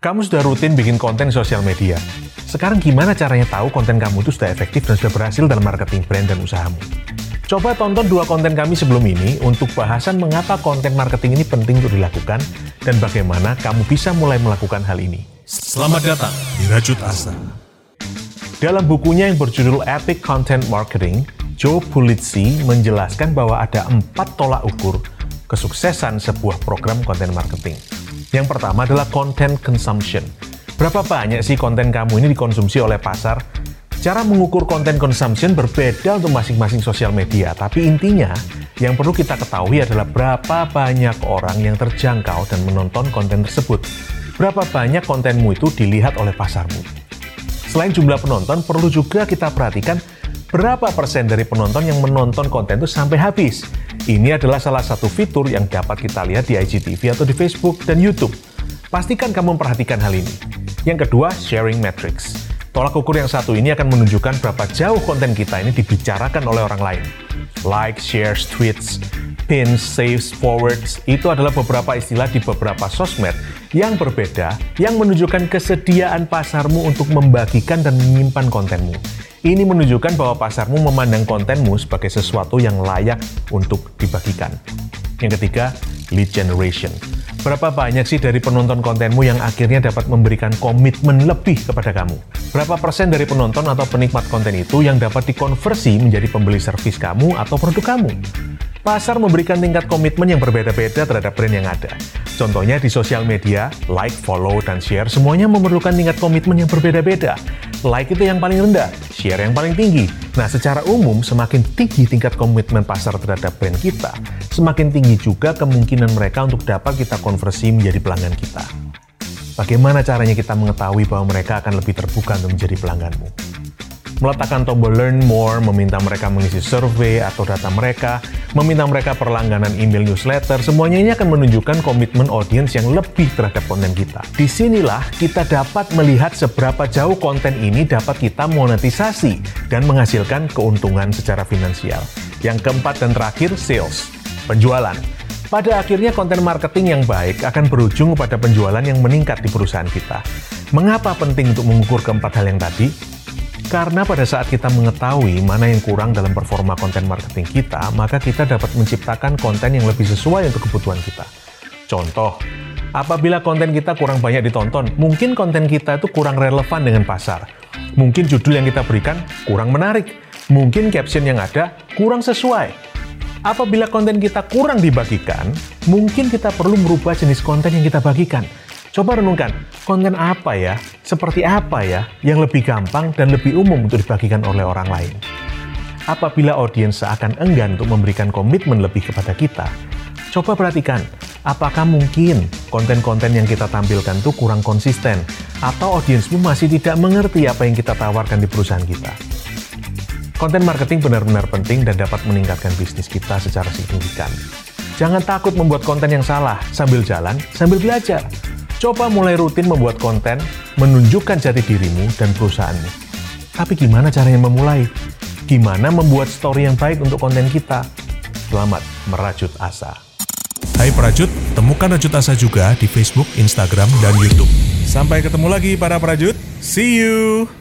Kamu sudah rutin bikin konten di sosial media. Sekarang gimana caranya tahu konten kamu itu sudah efektif dan sudah berhasil dalam marketing brand dan usahamu? Coba tonton dua konten kami sebelum ini untuk bahasan mengapa konten marketing ini penting untuk dilakukan dan bagaimana kamu bisa mulai melakukan hal ini. Selamat datang di Rajut Asa. Dalam bukunya yang berjudul Epic Content Marketing, Joe Pulizzi menjelaskan bahwa ada empat tolak ukur kesuksesan sebuah program konten marketing. Yang pertama adalah content consumption. Berapa banyak sih konten kamu ini dikonsumsi oleh pasar? Cara mengukur konten consumption berbeda untuk masing-masing sosial media, tapi intinya yang perlu kita ketahui adalah berapa banyak orang yang terjangkau dan menonton konten tersebut. Berapa banyak kontenmu itu dilihat oleh pasarmu. Selain jumlah penonton, perlu juga kita perhatikan berapa persen dari penonton yang menonton konten itu sampai habis. Ini adalah salah satu fitur yang dapat kita lihat di IGTV atau di Facebook dan YouTube. Pastikan kamu memperhatikan hal ini. Yang kedua, sharing metrics. Tolak ukur yang satu ini akan menunjukkan berapa jauh konten kita ini dibicarakan oleh orang lain. Like, shares, tweets, pins, saves, forwards, itu adalah beberapa istilah di beberapa sosmed yang berbeda yang menunjukkan kesediaan pasarmu untuk membagikan dan menyimpan kontenmu. Ini menunjukkan bahwa pasarmu memandang kontenmu sebagai sesuatu yang layak untuk dibagikan. Yang ketiga, lead generation. Berapa banyak sih dari penonton kontenmu yang akhirnya dapat memberikan komitmen lebih kepada kamu? Berapa persen dari penonton atau penikmat konten itu yang dapat dikonversi menjadi pembeli servis kamu atau produk kamu? Pasar memberikan tingkat komitmen yang berbeda-beda terhadap brand yang ada. Contohnya di sosial media, like, follow, dan share semuanya memerlukan tingkat komitmen yang berbeda-beda. Like itu yang paling rendah, share yang paling tinggi. Nah, secara umum, semakin tinggi tingkat komitmen pasar terhadap brand kita, semakin tinggi juga kemungkinan mereka untuk dapat kita konversi menjadi pelanggan kita. Bagaimana caranya kita mengetahui bahwa mereka akan lebih terbuka untuk menjadi pelangganmu? Meletakkan tombol learn more, meminta mereka mengisi survei atau data mereka, meminta mereka perlangganan email newsletter, semuanya ini akan menunjukkan komitmen audiens yang lebih terhadap konten kita. Di sinilah kita dapat melihat seberapa jauh konten ini dapat kita monetisasi dan menghasilkan keuntungan secara finansial. Yang keempat dan terakhir, sales, penjualan. Pada akhirnya konten marketing yang baik akan berujung pada penjualan yang meningkat di perusahaan kita. Mengapa penting untuk mengukur keempat hal yang tadi? Karena pada saat kita mengetahui mana yang kurang dalam performa konten marketing kita, maka kita dapat menciptakan konten yang lebih sesuai untuk kebutuhan kita. Contoh, apabila konten kita kurang banyak ditonton, mungkin konten kita itu kurang relevan dengan pasar. Mungkin judul yang kita berikan kurang menarik. Mungkin caption yang ada kurang sesuai. Apabila konten kita kurang dibagikan, mungkin kita perlu merubah jenis konten yang kita bagikan Coba renungkan, konten apa ya, seperti apa ya, yang lebih gampang dan lebih umum untuk dibagikan oleh orang lain. Apabila audiens seakan enggan untuk memberikan komitmen lebih kepada kita, coba perhatikan, apakah mungkin konten-konten yang kita tampilkan itu kurang konsisten, atau audiensmu masih tidak mengerti apa yang kita tawarkan di perusahaan kita. Konten marketing benar-benar penting dan dapat meningkatkan bisnis kita secara signifikan. Jangan takut membuat konten yang salah sambil jalan, sambil belajar. Coba mulai rutin membuat konten, menunjukkan jati dirimu dan perusahaanmu. Tapi gimana caranya memulai? Gimana membuat story yang baik untuk konten kita? Selamat merajut asa. Hai Prajut, temukan Rajut Asa juga di Facebook, Instagram, dan YouTube. Sampai ketemu lagi para Prajut. See you!